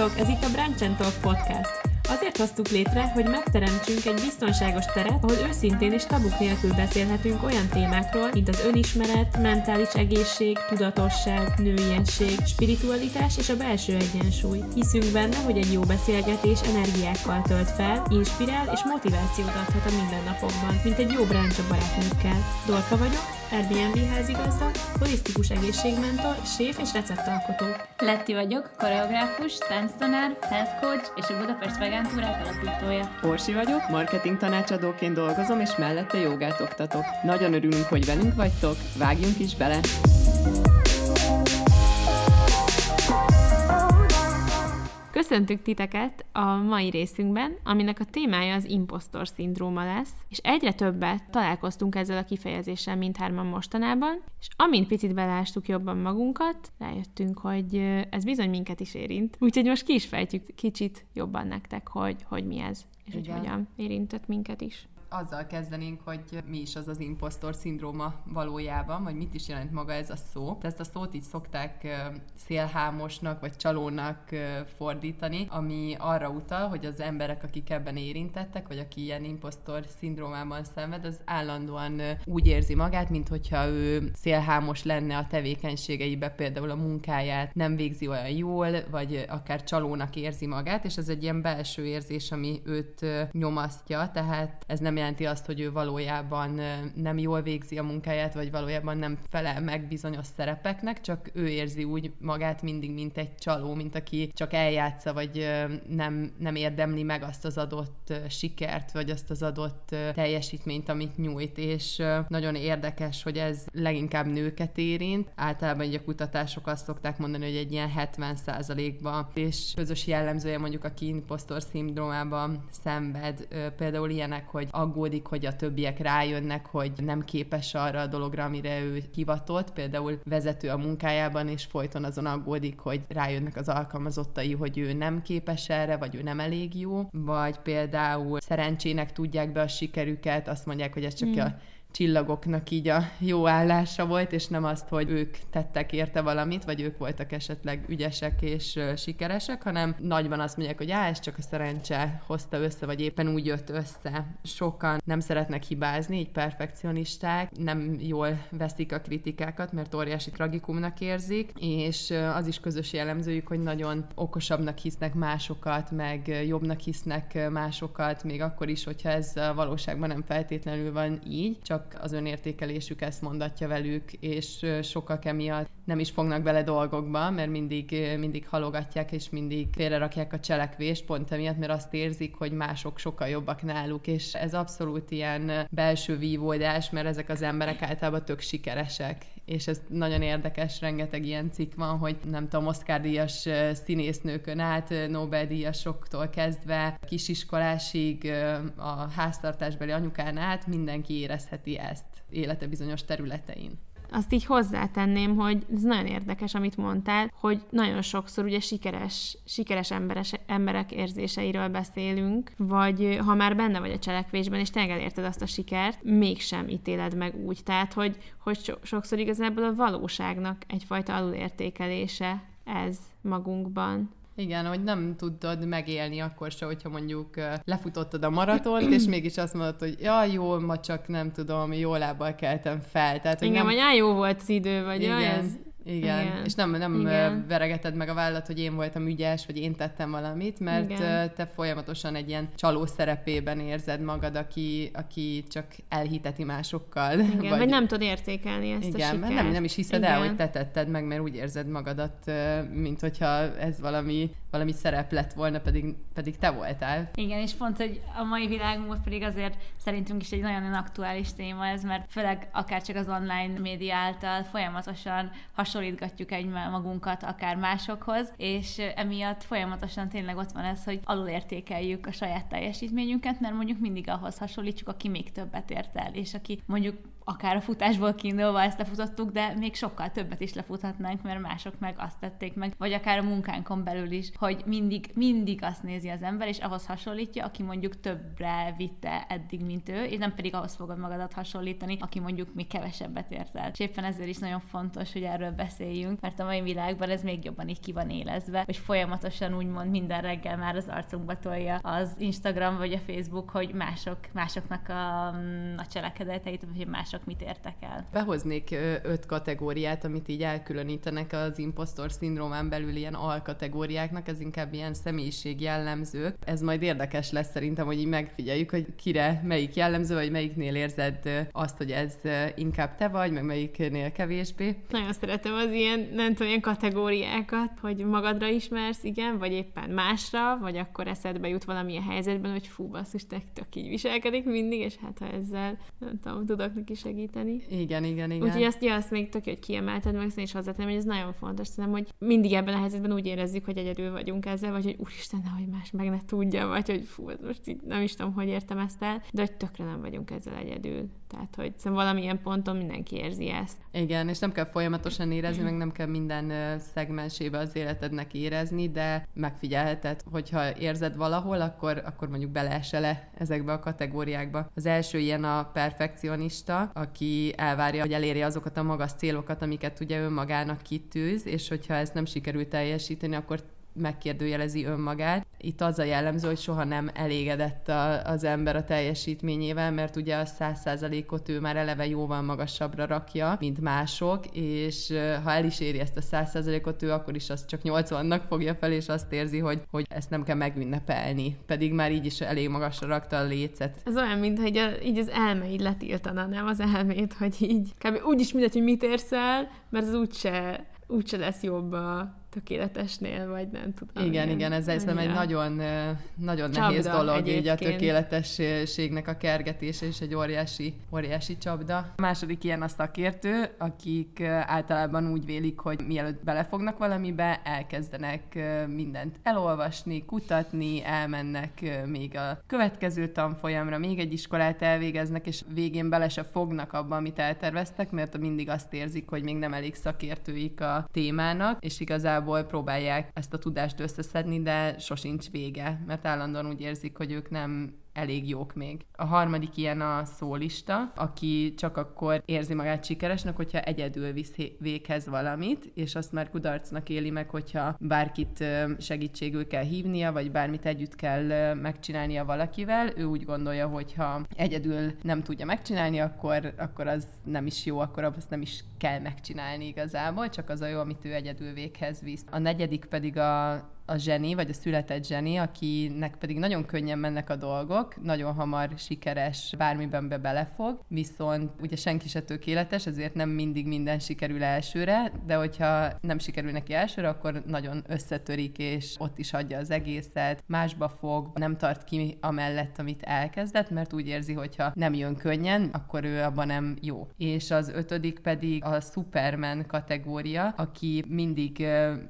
Sziasztok! Ez itt a Brunch Talk Podcast. Azért hoztuk létre, hogy megteremtsünk egy biztonságos teret, ahol őszintén és tabuk nélkül beszélhetünk olyan témákról, mint az önismeret, mentális egészség, tudatosság, nőiesség, spiritualitás és a belső egyensúly. Hiszünk benne, hogy egy jó beszélgetés energiákkal tölt fel, inspirál és motivációt adhat a mindennapokban, mint egy jó bráncs a barátnőkkel. Dorka vagyok, Airbnb házigazda, holisztikus egészségmentor, séf és receptalkotó. Letti vagyok, koreográfus, tánctanár, health coach és a Budapest Vegán Túrák alapítója. Orsi vagyok, marketing tanácsadóként dolgozom, és mellette jogát oktatok. Nagyon örülünk, hogy velünk vagytok, vágjunk is bele! Köszöntük titeket a mai részünkben, aminek a témája az impostor szindróma lesz, és egyre többet találkoztunk ezzel a kifejezéssel mindhárman mostanában, és amint picit belástuk jobban magunkat, rájöttünk, hogy ez bizony minket is érint. Úgyhogy most ki is fejtjük kicsit jobban nektek, hogy, hogy mi ez, és Igen. hogy hogyan érintett minket is azzal kezdenénk, hogy mi is az az impostor szindróma valójában, vagy mit is jelent maga ez a szó. Ezt a szót így szokták szélhámosnak, vagy csalónak fordítani, ami arra utal, hogy az emberek, akik ebben érintettek, vagy aki ilyen impostor szindrómában szenved, az állandóan úgy érzi magát, mint hogyha ő szélhámos lenne a tevékenységeibe, például a munkáját nem végzi olyan jól, vagy akár csalónak érzi magát, és ez egy ilyen belső érzés, ami őt nyomasztja, tehát ez nem jelenti azt, hogy ő valójában nem jól végzi a munkáját, vagy valójában nem felel meg bizonyos szerepeknek, csak ő érzi úgy magát mindig, mint egy csaló, mint aki csak eljátsza, vagy nem, nem érdemli meg azt az adott sikert, vagy azt az adott teljesítményt, amit nyújt, és nagyon érdekes, hogy ez leginkább nőket érint. Általában ugye a kutatások azt szokták mondani, hogy egy ilyen 70%-ban, és közös jellemzője mondjuk, aki impostor szindrómában szenved, például ilyenek, hogy aggódik, hogy a többiek rájönnek, hogy nem képes arra a dologra, amire ő hivatott, például vezető a munkájában, és folyton azon aggódik, hogy rájönnek az alkalmazottai, hogy ő nem képes erre, vagy ő nem elég jó, vagy például szerencsének tudják be a sikerüket, azt mondják, hogy ez csak mm. a csillagoknak így a jó állása volt, és nem azt, hogy ők tettek érte valamit, vagy ők voltak esetleg ügyesek és sikeresek, hanem nagyban azt mondják, hogy á, ez csak a szerencse hozta össze, vagy éppen úgy jött össze. Sokan nem szeretnek hibázni, így perfekcionisták, nem jól veszik a kritikákat, mert óriási tragikumnak érzik, és az is közös jellemzőjük, hogy nagyon okosabbnak hisznek másokat, meg jobbnak hisznek másokat, még akkor is, hogyha ez a valóságban nem feltétlenül van így, csak csak az önértékelésük ezt mondatja velük, és sokak emiatt nem is fognak bele dolgokba, mert mindig, mindig halogatják, és mindig félrerakják a cselekvést, pont emiatt, mert azt érzik, hogy mások sokkal jobbak náluk, és ez abszolút ilyen belső vívódás, mert ezek az emberek általában tök sikeresek, és ez nagyon érdekes, rengeteg ilyen cikk van, hogy nem tudom, Oscar-díjas színésznőkön át, Nobel-díjasoktól kezdve, kisiskolásig, a háztartásbeli anyukán át mindenki érezheti ezt élete bizonyos területein azt így hozzátenném, hogy ez nagyon érdekes, amit mondtál, hogy nagyon sokszor ugye sikeres, sikeres emberes, emberek érzéseiről beszélünk, vagy ha már benne vagy a cselekvésben, és tényleg elérted azt a sikert, mégsem ítéled meg úgy. Tehát, hogy, hogy so- sokszor igazából a valóságnak egyfajta alulértékelése ez magunkban. Igen, hogy nem tudod megélni akkor se, hogyha mondjuk lefutottad a maratont, és mégis azt mondod, hogy ja, jó, ma csak nem tudom, jó lábbal keltem fel. Tehát, hogy Igen, nem... vagy jó volt az idő, vagy Igen. ez igen, Igen. és nem, nem Igen. veregeted meg a vállat, hogy én voltam ügyes, vagy én tettem valamit, mert Igen. te folyamatosan egy ilyen csaló szerepében érzed magad, aki, aki csak elhiteti másokkal. Igen, vagy, vagy nem tud értékelni ezt Igen, a sikert. nem, nem is hiszed Igen. el, hogy te tetted meg, mert úgy érzed magadat, mint hogyha ez valami, valami szerep lett volna, pedig, pedig te voltál. Igen, és pont, hogy a mai világunkban pedig azért szerintünk is egy nagyon aktuális téma ez, mert főleg akár csak az online média által folyamatosan hasonló hasonlítgatjuk egy magunkat akár másokhoz, és emiatt folyamatosan tényleg ott van ez, hogy alulértékeljük a saját teljesítményünket, mert mondjuk mindig ahhoz hasonlítjuk, aki még többet ért el, és aki mondjuk akár a futásból kiindulva ezt lefutottuk, de még sokkal többet is lefuthatnánk, mert mások meg azt tették meg, vagy akár a munkánkon belül is, hogy mindig, mindig azt nézi az ember, és ahhoz hasonlítja, aki mondjuk többre vitte eddig, mint ő, és nem pedig ahhoz fogod magadat hasonlítani, aki mondjuk még kevesebbet ért el. És éppen ezért is nagyon fontos, hogy erről beszéljünk, mert a mai világban ez még jobban így ki van élezve, hogy folyamatosan úgymond minden reggel már az arcunkba tolja az Instagram vagy a Facebook, hogy mások, másoknak a, a cselekedeteit, vagy mások mit értek el. Behoznék öt kategóriát, amit így elkülönítenek az impostor szindrómán belül ilyen alkategóriáknak, ez inkább ilyen személyiség jellemzők. Ez majd érdekes lesz szerintem, hogy így megfigyeljük, hogy kire melyik jellemző, vagy melyiknél érzed azt, hogy ez inkább te vagy, meg melyiknél kevésbé. Nagyon szeretem az ilyen, nem tudom, ilyen kategóriákat, hogy magadra ismersz, igen, vagy éppen másra, vagy akkor eszedbe jut valamilyen helyzetben, hogy fú, basszus, te tök így viselkedik mindig, és hát ha ezzel, nem tudom, tudok neki segíteni. Igen, igen, igen. Úgyhogy azt, ja, azt még tök, hogy kiemelted meg, és hozzátenem, hogy ez nagyon fontos, szerintem, hogy mindig ebben a helyzetben úgy érezzük, hogy egyedül vagyunk ezzel, vagy hogy úristen, hogy más meg ne tudja, vagy hogy fú, most így nem is tudom, hogy értem ezt el, de hogy tökre nem vagyunk ezzel egyedül. Tehát, hogy szerintem valamilyen ponton mindenki érzi ezt. Igen, és nem kell folyamatosan érezni, meg nem kell minden szegmensébe az életednek érezni, de megfigyelheted, hogyha érzed valahol, akkor, akkor mondjuk beleesse le ezekbe a kategóriákba. Az első ilyen a perfekcionista, aki elvárja, hogy elérje azokat a magas célokat, amiket ugye önmagának kitűz, és hogyha ezt nem sikerül teljesíteni, akkor megkérdőjelezi önmagát. Itt az a jellemző, hogy soha nem elégedett a, az ember a teljesítményével, mert ugye a száz százalékot ő már eleve jóval magasabbra rakja, mint mások, és ha el is éri ezt a száz százalékot, ő akkor is azt csak 80-nak fogja fel, és azt érzi, hogy, hogy ezt nem kell megünnepelni, pedig már így is elég magasra rakta a lécet. Ez olyan, mint hogy a, így az elme így letiltana, nem az elmét, hogy így kb. úgy is mindegy, hogy mit érsz el, mert az úgyse, úgyse lesz jobb a tökéletesnél, vagy nem tudom. Igen, igen, igen ez, ez egy nagyon, nagyon nehéz dolog, egyébként. így a tökéletességnek a kergetése és egy óriási, óriási csapda. A második ilyen a szakértő, akik általában úgy vélik, hogy mielőtt belefognak valamibe, elkezdenek mindent elolvasni, kutatni, elmennek még a következő tanfolyamra, még egy iskolát elvégeznek, és végén bele se fognak abba, amit elterveztek, mert mindig azt érzik, hogy még nem elég szakértőik a témának, és igazából igazából próbálják ezt a tudást összeszedni, de sosincs vége, mert állandóan úgy érzik, hogy ők nem elég jók még. A harmadik ilyen a szólista, aki csak akkor érzi magát sikeresnek, hogyha egyedül visz véghez valamit, és azt már kudarcnak éli meg, hogyha bárkit segítségül kell hívnia, vagy bármit együtt kell megcsinálnia valakivel. Ő úgy gondolja, hogy ha egyedül nem tudja megcsinálni, akkor, akkor az nem is jó, akkor azt nem is kell megcsinálni igazából, csak az a jó, amit ő egyedül véghez visz. A negyedik pedig a a zseni, vagy a született zseni, akinek pedig nagyon könnyen mennek a dolgok, nagyon hamar sikeres, bármiben be belefog, viszont ugye senki se tökéletes, ezért nem mindig minden sikerül elsőre, de hogyha nem sikerül neki elsőre, akkor nagyon összetörik, és ott is adja az egészet, másba fog, nem tart ki amellett, amit elkezdett, mert úgy érzi, hogyha nem jön könnyen, akkor ő abban nem jó. És az ötödik pedig a Superman kategória, aki mindig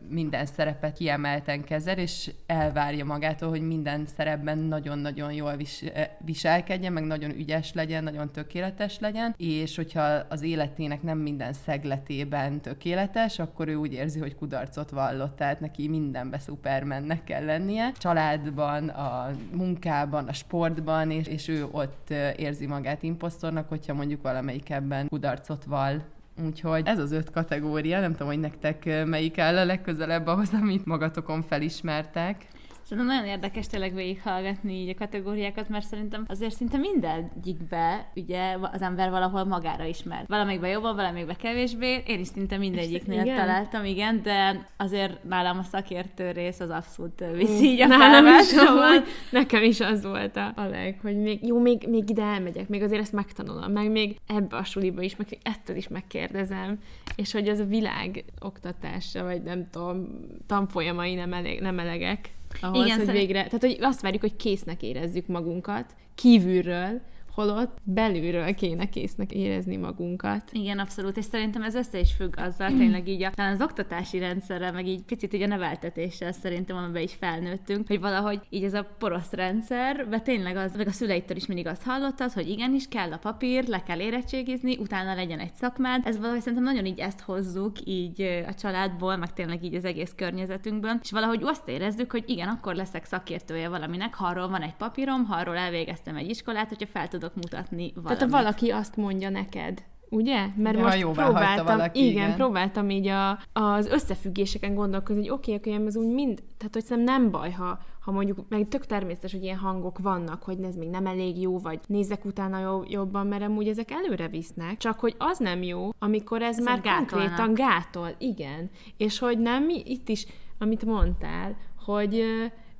minden szerepet kiemelten kezel, és elvárja magától, hogy minden szerepben nagyon-nagyon jól eh, viselkedjen, meg nagyon ügyes legyen, nagyon tökéletes legyen, és hogyha az életének nem minden szegletében tökéletes, akkor ő úgy érzi, hogy kudarcot vallott, tehát neki mindenbe szupermennek kell lennie. Családban, a munkában, a sportban, és, és ő ott eh, érzi magát imposztornak, hogyha mondjuk valamelyik ebben kudarcot vall. Úgyhogy ez az öt kategória, nem tudom, hogy nektek melyik áll a legközelebb ahhoz, amit magatokon felismertek. Szerintem nagyon érdekes tényleg végighallgatni így a kategóriákat, mert szerintem azért szinte mindegyikbe ugye az ember valahol magára ismer. Valamelyikben jobban, valamelyikben kevésbé. Én is szinte mindegyiknél igen. találtam, igen, de azért nálam a szakértő rész az abszolút viszi így a nálam is szóval... Nekem is az volt a, a leg, hogy még, jó, még, még ide elmegyek, még azért ezt megtanulom, meg még ebbe a suliba is, meg ettől is megkérdezem, és hogy az a világ oktatása, vagy nem tudom, tanfolyamai nem, elég, nem elegek ahhoz, Igen, hogy szerint... végre, tehát hogy azt várjuk, hogy késznek érezzük magunkat kívülről, holott belülről kéne késznek érezni magunkat. Igen, abszolút, és szerintem ez össze is függ azzal, tényleg így a, talán az oktatási rendszerrel, meg így picit így a neveltetéssel szerintem, amiben is felnőttünk, hogy valahogy így ez a porosz rendszer, de tényleg az, meg a szüleitől is mindig azt hallottad, hogy igenis kell a papír, le kell érettségizni, utána legyen egy szakmád. Ez valahogy szerintem nagyon így ezt hozzuk így a családból, meg tényleg így az egész környezetünkből, és valahogy azt érezzük, hogy igen, akkor leszek szakértője valaminek, ha arról van egy papírom, ha arról elvégeztem egy iskolát, hogyha fel tudok mutatni valamit. Tehát ha valaki azt mondja neked, ugye? Mert Ja, most jóvá próbáltam, valaki, igen, igen. próbáltam így a, az összefüggéseken gondolkozni, hogy oké, okay, oké, ez úgy mind, tehát hogy szerintem nem baj, ha, ha mondjuk, meg tök természetes, hogy ilyen hangok vannak, hogy ez még nem elég jó, vagy nézzek utána jó, jobban, mert amúgy ezek előre visznek, csak hogy az nem jó, amikor ez Ezek már gátolnak. konkrétan gátol, igen. És hogy nem, mi- itt is, amit mondtál, hogy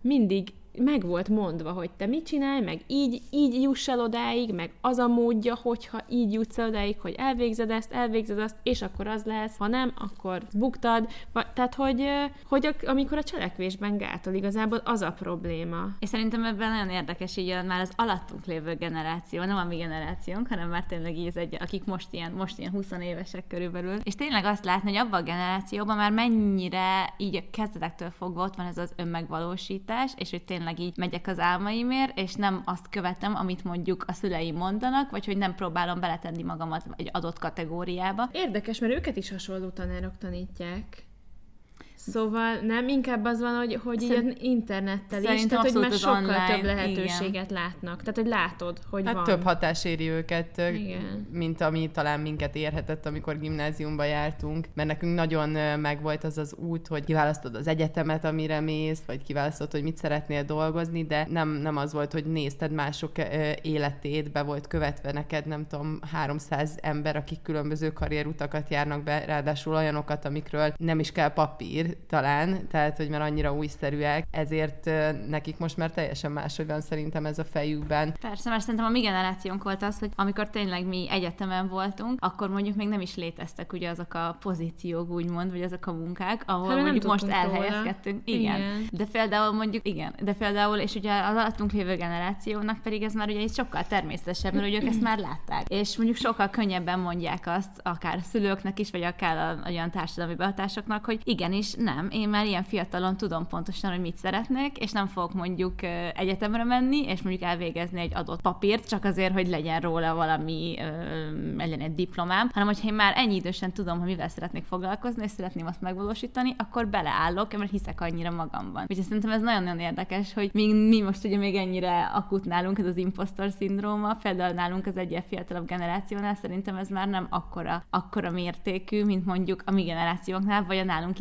mindig meg volt mondva, hogy te mit csinálj, meg így, így juss el odáig, meg az a módja, hogyha így jutsz el odáig, hogy elvégzed ezt, elvégzed azt, és akkor az lesz, ha nem, akkor buktad. Tehát, hogy, hogy amikor a cselekvésben gátol, igazából az a probléma. És szerintem ebben nagyon érdekes így már az alattunk lévő generáció, nem a mi generációnk, hanem már tényleg így az egy, akik most ilyen, most ilyen 20 évesek körülbelül. És tényleg azt látni, hogy abban a generációban már mennyire így a kezdetektől fogva ott van ez az önmegvalósítás, és hogy tényleg így megyek az álmaimért, és nem azt követem, amit mondjuk a szüleim mondanak, vagy hogy nem próbálom beletenni magamat egy adott kategóriába. Érdekes, mert őket is hasonló tanárok tanítják. Szóval nem, inkább az van, hogy, hogy így Szerint- az internettel is, tehát hogy már sokkal online, több lehetőséget látnak. Tehát, hogy látod, hogy Hát van. több hatás éri őket, Igen. mint ami talán minket érhetett, amikor gimnáziumba jártunk, mert nekünk nagyon megvolt az az út, hogy kiválasztod az egyetemet, amire mész, vagy kiválasztod, hogy mit szeretnél dolgozni, de nem, nem az volt, hogy nézted mások életét, be volt követve neked, nem tudom, 300 ember, akik különböző karrierutakat járnak be, ráadásul olyanokat, amikről nem is kell papír talán, tehát, hogy már annyira újszerűek, ezért nekik most már teljesen máshogy van szerintem ez a fejükben. Persze, mert szerintem a mi generációnk volt az, hogy amikor tényleg mi egyetemen voltunk, akkor mondjuk még nem is léteztek ugye azok a pozíciók, úgymond, vagy azok a munkák, ahol Hát, mondjuk most elhelyezkedtünk. Igen. Igen. De például mondjuk, igen, de például, és ugye az alattunk lévő generációnak pedig ez már ugye egy sokkal természetesebb, mert ugye ők ezt már látták. És mondjuk sokkal könnyebben mondják azt, akár a szülőknek is, vagy akár a, olyan társadalmi behatásoknak, hogy igenis, nem, én már ilyen fiatalon tudom pontosan, hogy mit szeretnék, és nem fogok mondjuk egyetemre menni, és mondjuk elvégezni egy adott papírt, csak azért, hogy legyen róla valami, legyen egy diplomám, hanem hogyha én már ennyi idősen tudom, hogy mivel szeretnék foglalkozni, és szeretném azt megvalósítani, akkor beleállok, mert hiszek annyira magamban. Úgyhogy szerintem ez nagyon-nagyon érdekes, hogy mi, mi most ugye még ennyire akut nálunk ez az impostor szindróma, például nálunk az egy ilyen fiatalabb generációnál szerintem ez már nem akkora, akkora mértékű, mint mondjuk a mi generációnknál, vagy a nálunk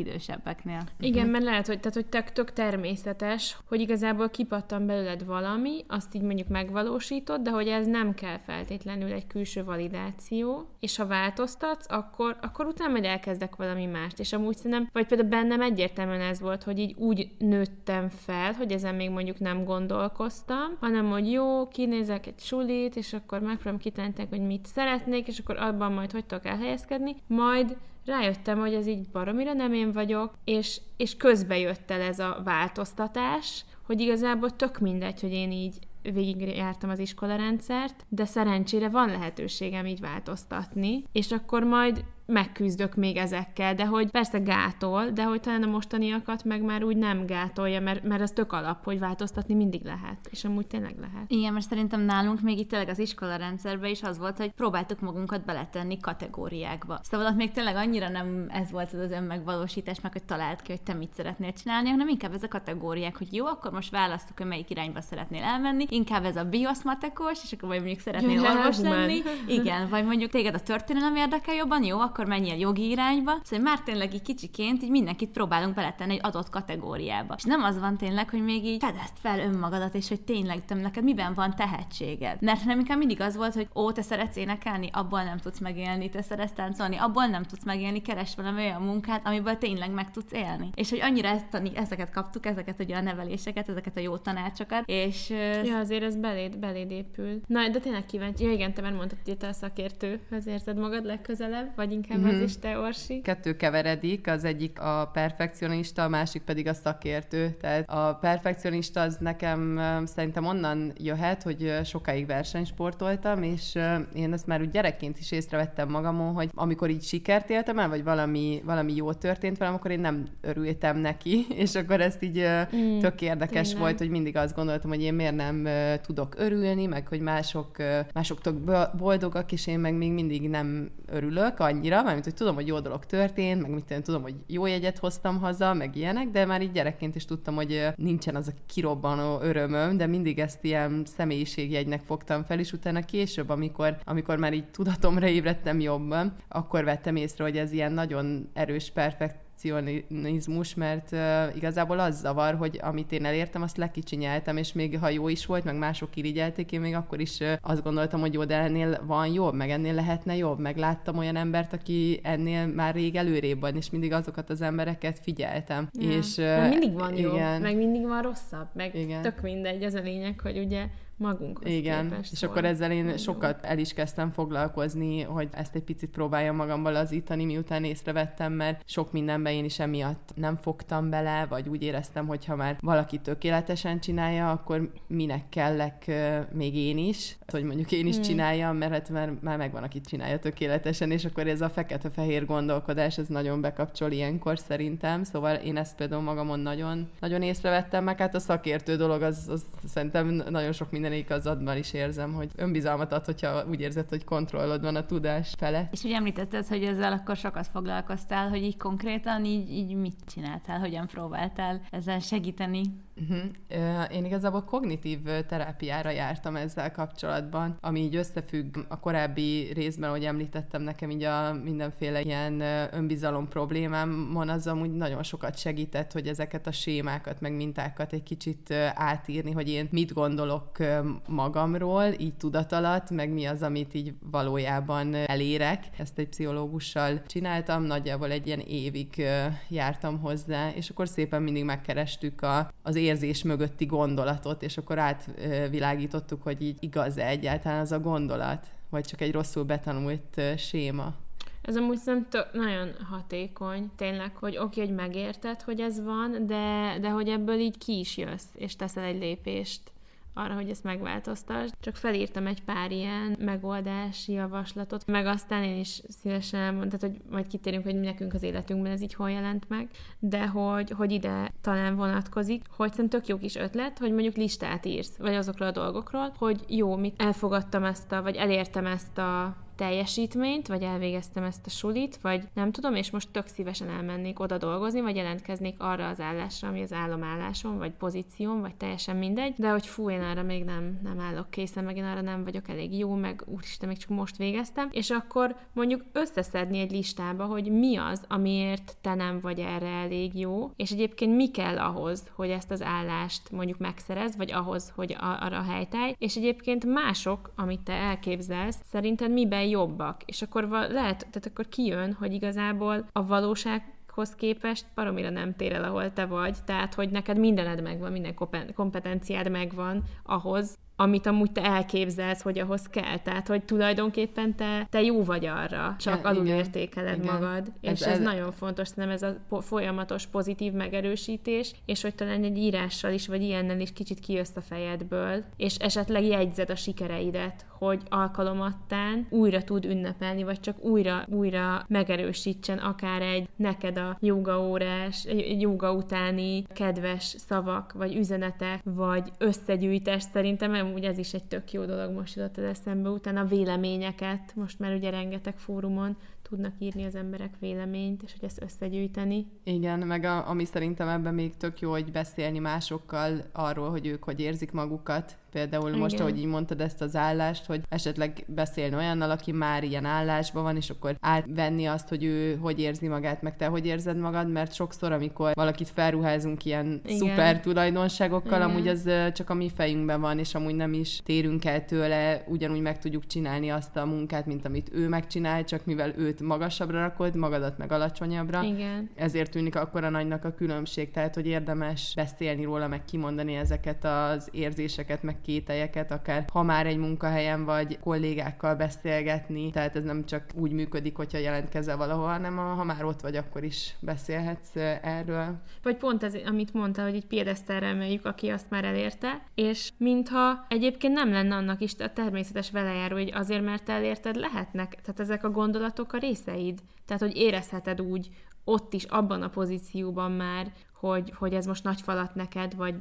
idősebbeknél. Igen, mert lehet, hogy, tehát, hogy tök, tök természetes, hogy igazából kipattan belőled valami, azt így mondjuk megvalósítod, de hogy ez nem kell feltétlenül egy külső validáció, és ha változtatsz, akkor, akkor utána majd elkezdek valami mást. És amúgy szerintem, vagy például bennem egyértelműen ez volt, hogy így úgy nőttem fel, hogy ezen még mondjuk nem gondolkoztam, hanem hogy jó, kinézek egy sulit, és akkor megpróbálom kitalálni, hogy mit szeretnék, és akkor abban majd hogy tudok elhelyezkedni, majd rájöttem, hogy ez így baromira nem én vagyok, és, és közbe jött el ez a változtatás, hogy igazából tök mindegy, hogy én így végigjártam az iskolarendszert, de szerencsére van lehetőségem így változtatni, és akkor majd megküzdök még ezekkel, de hogy persze gátol, de hogy talán a mostaniakat meg már úgy nem gátolja, mert, mert ez tök alap, hogy változtatni mindig lehet, és amúgy tényleg lehet. Igen, mert szerintem nálunk még itt tényleg az iskola rendszerben is az volt, hogy próbáltuk magunkat beletenni kategóriákba. Szóval ott még tényleg annyira nem ez volt az az önmegvalósítás, meg hogy talált ki, hogy te mit szeretnél csinálni, hanem inkább ez a kategóriák, hogy jó, akkor most választok, hogy melyik irányba szeretnél elmenni, inkább ez a bioszmatekos, és akkor vagy mondjuk szeretnél orvos humán. lenni, igen, vagy mondjuk téged a történelem érdekel jobban, jó, akkor menjél jogi irányba. Szóval már tényleg így kicsiként így mindenkit próbálunk beletenni egy adott kategóriába. És nem az van tényleg, hogy még így fedezd fel önmagadat, és hogy tényleg te neked miben van tehetséged. Mert nem inkább mindig az volt, hogy ó, te szeretsz énekelni, abból nem tudsz megélni, te szeretsz táncolni, abból nem tudsz megélni, keres valami olyan munkát, amiből tényleg meg tudsz élni. És hogy annyira ezt, ezeket kaptuk, ezeket ugye a neveléseket, ezeket a jó tanácsokat, és Ja, azért ez beléd, beléd épül. Na, de tényleg kíváncsi. Ja, igen, te már mondtad, hogy te a szakértőhöz érzed magad legközelebb, vagy inkább mm-hmm. az is te, Orsi. Kettő keveredik, az egyik a perfekcionista, a másik pedig a szakértő. Tehát a perfekcionista az nekem szerintem onnan jöhet, hogy sokáig versenysportoltam, és én ezt már úgy gyerekként is észrevettem magamon, hogy amikor így sikert éltem el, vagy valami, valami jó történt velem, akkor én nem örültem neki, és akkor ezt így mm, tök érdekes tényleg. volt, hogy mindig azt gondoltam, hogy én miért nem tudok örülni, meg hogy mások, mások tök boldogak, és én meg még mindig nem örülök annyira, mert hogy tudom, hogy jó dolog történt, meg mit tudom, hogy jó jegyet hoztam haza, meg ilyenek, de már így gyerekként is tudtam, hogy nincsen az a kirobbanó örömöm, de mindig ezt ilyen személyiségjegynek fogtam fel, és utána később, amikor, amikor már így tudatomra ébredtem jobban, akkor vettem észre, hogy ez ilyen nagyon erős, perfekt perfekcionizmus, mert uh, igazából az zavar, hogy amit én elértem, azt lekicsinyeltem, és még ha jó is volt, meg mások irigyelték, én még akkor is uh, azt gondoltam, hogy jó, de ennél van jobb, meg ennél lehetne jobb, meg láttam olyan embert, aki ennél már rég előrébb van, és mindig azokat az embereket figyeltem. Ja. És, uh, mindig van jobb, igen. meg mindig van rosszabb, meg igen. tök mindegy, az a lényeg, hogy ugye magunkhoz Igen, képest és akkor ezzel én sokat el is kezdtem foglalkozni, hogy ezt egy picit próbáljam magammal lazítani, miután észrevettem, mert sok mindenben én is emiatt nem fogtam bele, vagy úgy éreztem, hogy ha már valaki tökéletesen csinálja, akkor minek kellek még én is, hogy mondjuk én is hmm. csináljam, mert hát már, már megvan, aki csinálja tökéletesen, és akkor ez a fekete-fehér gondolkodás, ez nagyon bekapcsol ilyenkor szerintem, szóval én ezt például magamon nagyon, nagyon észrevettem, meg hát a szakértő dolog, az, az szerintem nagyon sok minden mindenik az adban is érzem, hogy önbizalmat ad, hogyha úgy érzed, hogy kontrollod van a tudás fele. És ugye említetted, hogy ezzel akkor sokat foglalkoztál, hogy így konkrétan így, így mit csináltál, hogyan próbáltál ezzel segíteni? Uh-huh. Én igazából kognitív terápiára jártam ezzel kapcsolatban, ami így összefügg a korábbi részben, hogy említettem nekem így a mindenféle ilyen önbizalom problémámon, az amúgy nagyon sokat segített, hogy ezeket a sémákat, meg mintákat egy kicsit átírni, hogy én mit gondolok magamról, így tudat alatt, meg mi az, amit így valójában elérek. Ezt egy pszichológussal csináltam, nagyjából egy ilyen évig jártam hozzá, és akkor szépen mindig megkerestük a, az érzés mögötti gondolatot, és akkor átvilágítottuk, hogy így igaz-e egyáltalán az a gondolat, vagy csak egy rosszul betanult séma. Ez amúgy szerintem nagyon hatékony, tényleg, hogy oké, hogy megérted, hogy ez van, de, de hogy ebből így ki is jössz, és teszel egy lépést arra, hogy ezt megváltoztasd. Csak felírtam egy pár ilyen megoldási javaslatot, meg aztán én is szívesen elmondtam, hogy majd kitérünk, hogy nekünk az életünkben ez így hol jelent meg, de hogy, hogy ide talán vonatkozik, hogy szerintem tök jó kis ötlet, hogy mondjuk listát írsz, vagy azokról a dolgokról, hogy jó, mit elfogadtam ezt a, vagy elértem ezt a teljesítményt, vagy elvégeztem ezt a sulit, vagy nem tudom, és most tök szívesen elmennék oda dolgozni, vagy jelentkeznék arra az állásra, ami az állomállásom, vagy pozícióm, vagy teljesen mindegy, de hogy fú, én arra még nem, nem állok készen, meg én arra nem vagyok elég jó, meg úristen, még csak most végeztem, és akkor mondjuk összeszedni egy listába, hogy mi az, amiért te nem vagy erre elég jó, és egyébként mi kell ahhoz, hogy ezt az állást mondjuk megszerez, vagy ahhoz, hogy arra helytáj, és egyébként mások, amit te elképzelsz, szerinted miben jobbak. És akkor lehet, tehát akkor kijön, hogy igazából a valóság hoz képest baromira nem tér el, ahol te vagy, tehát hogy neked mindened megvan, minden kompetenciád megvan ahhoz, amit amúgy te elképzelsz, hogy ahhoz kell. Tehát, hogy tulajdonképpen te, te jó vagy arra, csak ja, alulértékeled igen. magad. Ez, és ez, ez nagyon fontos, nem ez a folyamatos pozitív megerősítés, és hogy talán egy írással is, vagy ilyennel is kicsit kijössz a fejedből, és esetleg jegyzed a sikereidet, hogy alkalomattán újra tud ünnepelni, vagy csak újra, újra megerősítsen akár egy neked a joga órás, egy joga utáni kedves szavak, vagy üzenetek, vagy összegyűjtés szerintem amúgy ez is egy tök jó dolog most jutott az eszembe, utána a véleményeket, most már ugye rengeteg fórumon tudnak írni az emberek véleményt, és hogy ezt összegyűjteni. Igen, meg a, ami szerintem ebben még tök jó, hogy beszélni másokkal arról, hogy ők hogy érzik magukat, Például Igen. most, ahogy így mondtad ezt az állást, hogy esetleg beszélni olyannal, aki már ilyen állásban van, és akkor átvenni azt, hogy ő hogy érzi magát, meg te hogy érzed magad, mert sokszor, amikor valakit felruházunk ilyen Igen. szuper tulajdonságokkal, Igen. amúgy az csak a mi fejünkben van, és amúgy nem is térünk el tőle, ugyanúgy meg tudjuk csinálni azt a munkát, mint amit ő megcsinál, csak mivel őt magasabbra rakod, magadat meg alacsonyabbra. Igen. Ezért tűnik akkor a nagynak a különbség, tehát hogy érdemes beszélni róla, meg kimondani ezeket az érzéseket, meg meg kételyeket, akár ha már egy munkahelyen vagy kollégákkal beszélgetni, tehát ez nem csak úgy működik, hogyha jelentkezel valahol, hanem ha már ott vagy, akkor is beszélhetsz erről. Vagy pont ez, amit mondta, hogy egy piedesztelre emeljük, aki azt már elérte, és mintha egyébként nem lenne annak is a természetes velejáró, hogy azért, mert elérted, lehetnek, tehát ezek a gondolatok a részeid. Tehát, hogy érezheted úgy ott is, abban a pozícióban már, hogy, hogy ez most nagy falat neked, vagy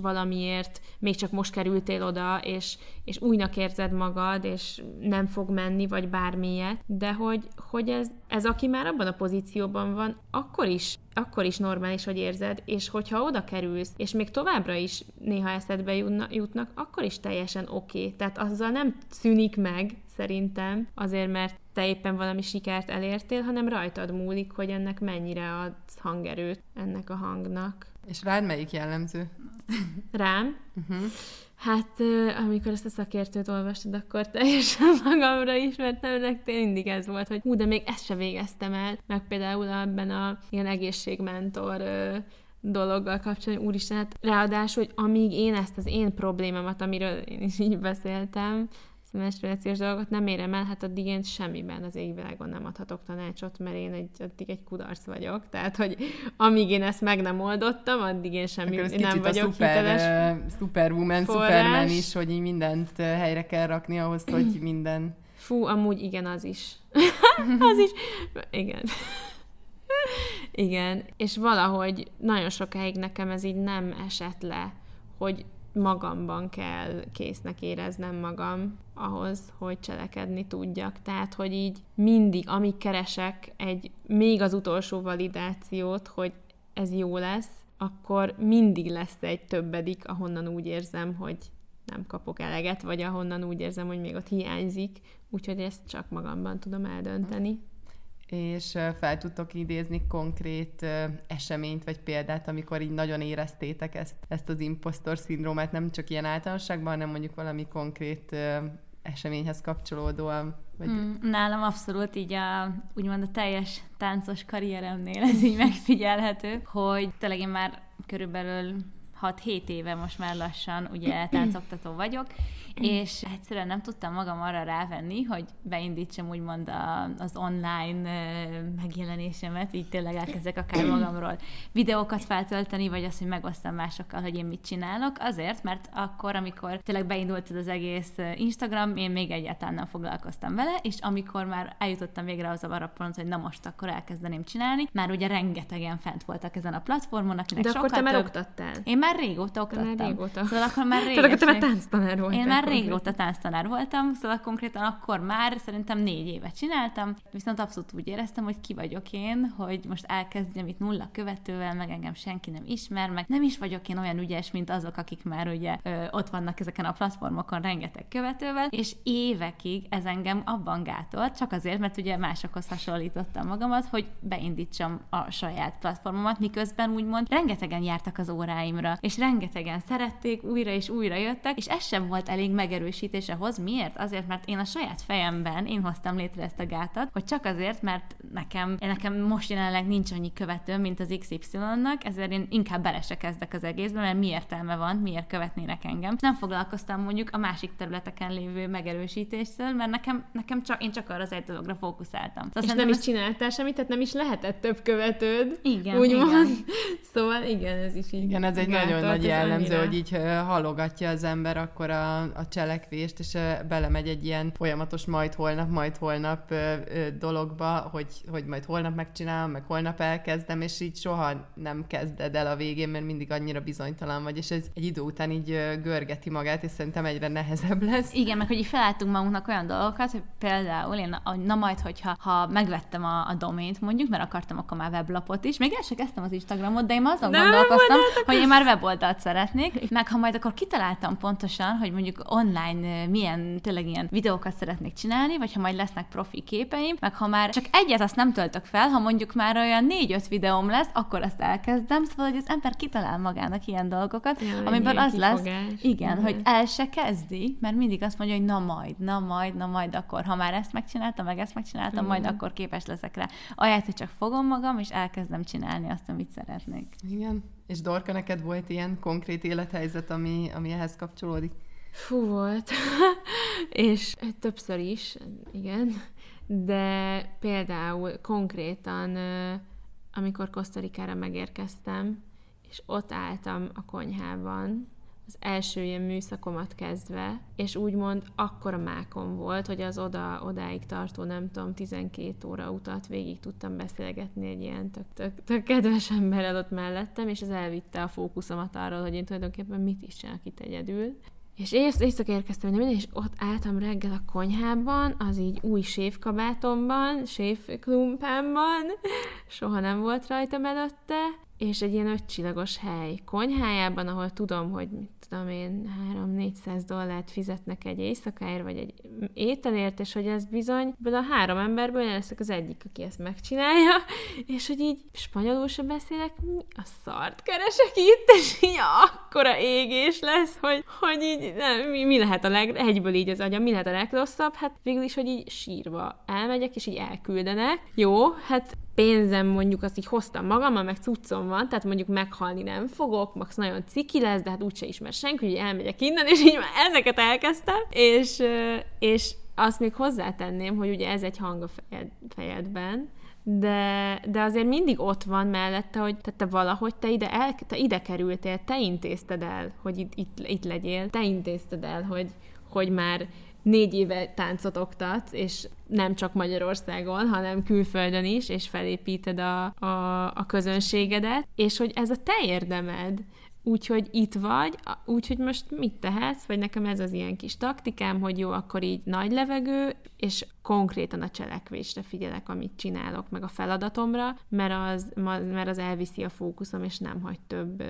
valamiért még csak most kerültél oda, és, és újnak érzed magad, és nem fog menni, vagy bármilyet, de hogy, hogy ez, ez aki már abban a pozícióban van, akkor is, akkor is normális, hogy érzed, és hogyha oda kerülsz, és még továbbra is néha eszedbe jutnak, akkor is teljesen oké. Okay. Tehát azzal nem szűnik meg, szerintem, azért mert te éppen valami sikert elértél, hanem rajtad múlik, hogy ennek mennyire adsz hangerőt ennek a hangnak. És rád melyik jellemző? Rám? Uh-huh. Hát, amikor ezt a szakértőt olvastad, akkor teljesen magamra ismertem, ennek mindig ez volt, hogy hú, de még ezt se végeztem el, meg például ebben a ilyen egészségmentor dologgal kapcsolatban, úristen, hát ráadásul, hogy amíg én ezt az én problémámat, amiről én is így beszéltem, menstruációs dolgot nem érem el, hát addig én semmiben az égvilágon nem adhatok tanácsot, mert én egy, addig egy kudarc vagyok. Tehát, hogy amíg én ezt meg nem oldottam, addig én semmi én nem vagyok a szuper, hiteles uh, Superwoman, forrás. Superman is, hogy így mindent helyre kell rakni ahhoz, hogy minden... Fú, amúgy igen, az is. az is. Igen. igen. És valahogy nagyon sokáig nekem ez így nem esett le, hogy magamban kell késznek éreznem magam ahhoz, hogy cselekedni tudjak. Tehát, hogy így mindig, amíg keresek egy még az utolsó validációt, hogy ez jó lesz, akkor mindig lesz egy többedik, ahonnan úgy érzem, hogy nem kapok eleget, vagy ahonnan úgy érzem, hogy még ott hiányzik, úgyhogy ezt csak magamban tudom eldönteni és fel tudtok idézni konkrét eseményt vagy példát, amikor így nagyon éreztétek ezt, ezt az impostor szindrómát, nem csak ilyen általánosságban, hanem mondjuk valami konkrét eseményhez kapcsolódóan? Vagy... Hmm, nálam abszolút így a, úgymond a teljes táncos karrieremnél ez így megfigyelhető, hogy tényleg én már körülbelül 6-7 éve most már lassan ugye táncoktató vagyok, és egyszerűen nem tudtam magam arra rávenni, hogy beindítsam úgymond a, az online megjelenésemet, így tényleg elkezdek akár magamról videókat feltölteni, vagy azt, hogy megosztam másokkal, hogy én mit csinálok, azért, mert akkor, amikor tényleg beindult az egész Instagram, én még egyáltalán nem foglalkoztam vele, és amikor már eljutottam végre az a pont, hogy na most akkor elkezdeném csinálni, már ugye rengetegen fent voltak ezen a platformon, akinek De akkor te már több... oktattál? Én már régóta oktattam. Már régóta. Szóval akkor már régóta. Tehát akkor te már tánctanár voltál. Én már már régóta tánctanár voltam, szóval konkrétan akkor már szerintem négy évet csináltam, viszont abszolút úgy éreztem, hogy ki vagyok én, hogy most elkezdjem itt nulla követővel, meg engem senki nem ismer, meg nem is vagyok én olyan ügyes, mint azok, akik már ugye ö, ott vannak ezeken a platformokon rengeteg követővel, és évekig ez engem abban gátolt, csak azért, mert ugye másokhoz hasonlítottam magamat, hogy beindítsam a saját platformomat, miközben úgymond rengetegen jártak az óráimra, és rengetegen szerették, újra és újra jöttek, és ez sem volt elég megerősítése hoz. Miért? Azért, mert én a saját fejemben én hoztam létre ezt a gátat, hogy csak azért, mert nekem, nekem most jelenleg nincs annyi követő, mint az XY-nak, ezért én inkább bele se kezdek az egészbe, mert mi értelme van, miért követnének engem. Nem foglalkoztam mondjuk a másik területeken lévő megerősítéssel, mert nekem, nekem csak, én csak arra az egy dologra fókuszáltam. Szóval és nem is csináltál semmit, tehát nem is lehetett több követőd. Igen, úgymond. igen. Szóval igen, ez is így. Igen, ez egy nagyon nagy jellemző, hogy így halogatja az ember akkor a, a cselekvést, és belemegy egy ilyen folyamatos majd holnap, majd holnap dologba, hogy, hogy majd holnap megcsinálom, meg holnap elkezdem, és így soha nem kezded el a végén, mert mindig annyira bizonytalan vagy, és ez egy idő után így görgeti magát, és szerintem egyre nehezebb lesz. Igen, meg hogy így felálltunk magunknak olyan dolgokat, hogy például én, na majd, hogyha ha megvettem a, a domént mondjuk, mert akartam akkor már weblapot is, még el sem kezdtem az Instagramot, de én azon nem gondolkoztam, hogy én már weboldalt szeretnék, meg ha majd akkor kitaláltam pontosan, hogy mondjuk online milyen tényleg ilyen videókat szeretnék csinálni, vagy ha majd lesznek profi képeim, meg ha már csak egyet azt nem töltök fel, ha mondjuk már olyan négy-öt videóm lesz, akkor azt elkezdem, szóval hogy az ember kitalál magának ilyen dolgokat, ja, amiben az kifogás. lesz, igen, uh-huh. hogy el se kezdi, mert mindig azt mondja, hogy na majd, na majd, na majd akkor, ha már ezt megcsináltam, meg ezt megcsináltam, uh-huh. majd akkor képes leszek rá. Ahelyett, hogy csak fogom magam, és elkezdem csinálni azt, amit szeretnék. Igen. És Dorka, neked volt ilyen konkrét élethelyzet, ami, ami ehhez kapcsolódik? Fú volt. és többször is, igen. De például konkrétan, amikor Kosztorikára megérkeztem, és ott álltam a konyhában, az első ilyen műszakomat kezdve, és úgymond akkora mákom volt, hogy az oda, odáig tartó, nem tudom, 12 óra utat végig tudtam beszélgetni egy ilyen tök, tök, tök kedves emberrel ott mellettem, és ez elvitte a fókuszomat arról, hogy én tulajdonképpen mit is csinálok itt egyedül. És ész, éjszaka érkeztem minden, és ott álltam reggel a konyhában, az így új séfkabátomban, séfklumpámban, soha nem volt rajtam előtte, és egy ilyen ötcsillagos hely konyhájában, ahol tudom, hogy mit tudom én, 3-400 dollárt fizetnek egy éjszakáért, vagy egy ételért, és hogy ez bizony, a három emberből leszek az egyik, aki ezt megcsinálja, és hogy így spanyolul sem beszélek, mi a szart keresek itt, és így akkora égés lesz, hogy, hogy így nem, mi, mi lehet a leg, egyből így az agyam, mi lehet a legrosszabb, hát végül is, hogy így sírva elmegyek, és így elküldenek. Jó, hát pénzem mondjuk azt így hoztam magammal, meg cuccom van, tehát mondjuk meghalni nem fogok, max nagyon ciki lesz, de hát úgyse ismer senki, hogy elmegyek innen, és így már ezeket elkezdtem, és, és azt még hozzátenném, hogy ugye ez egy hang a fejed, fejedben, de, de azért mindig ott van mellette, hogy te, te valahogy te ide, el, te ide kerültél, te intézted el, hogy itt, itt, itt legyél, te intézted el, hogy, hogy már négy éve táncot oktatsz, és nem csak Magyarországon, hanem külföldön is, és felépíted a, a, a közönségedet, és hogy ez a te érdemed, úgyhogy itt vagy, úgyhogy most mit tehetsz, vagy nekem ez az ilyen kis taktikám, hogy jó, akkor így nagy levegő, és konkrétan a cselekvésre figyelek, amit csinálok, meg a feladatomra, mert az, mert az elviszi a fókuszom, és nem hagy több,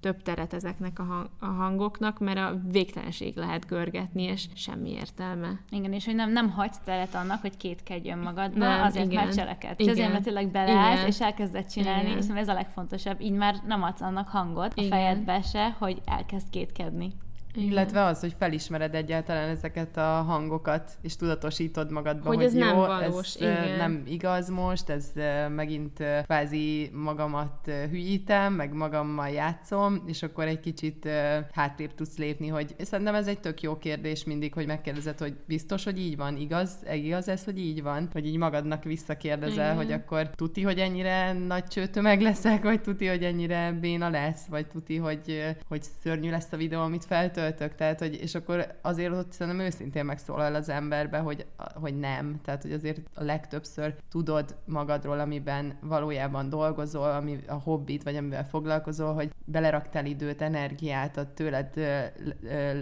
több teret ezeknek a, hang, a hangoknak, mert a végtelenség lehet görgetni, és semmi értelme. Igen, és hogy nem, nem hagysz teret annak, hogy kétkedj önmagadba, nem, azért igen. mert cseleked. És azért, mert tényleg beleállsz, igen. és elkezded csinálni, igen. és ez a legfontosabb. Így már nem adsz annak hangot igen. a fejedbe se, hogy elkezd kétkedni. Igen. Illetve az, hogy felismered egyáltalán ezeket a hangokat, és tudatosítod magadban, hogy, hogy ez jó, nem valós, ez igen. nem igaz most, ez megint kvázi magamat hülyítem, meg magammal játszom, és akkor egy kicsit hátrébb tudsz lépni, hogy szerintem ez egy tök jó kérdés mindig, hogy megkérdezed, hogy biztos, hogy így van, igaz, igaz ez, hogy így van, hogy így magadnak visszakérdezel, igen. hogy akkor tuti, hogy ennyire nagy csőtömeg leszek, vagy tuti, hogy ennyire béna lesz, vagy tuti, hogy, hogy szörnyű lesz a videó, amit feltölt, töltök, tehát, hogy, és akkor azért ott szerintem őszintén megszólal az emberbe, hogy, hogy nem, tehát, hogy azért a legtöbbször tudod magadról, amiben valójában dolgozol, ami a hobbit, vagy amivel foglalkozol, hogy beleraktál időt, energiát, a tőled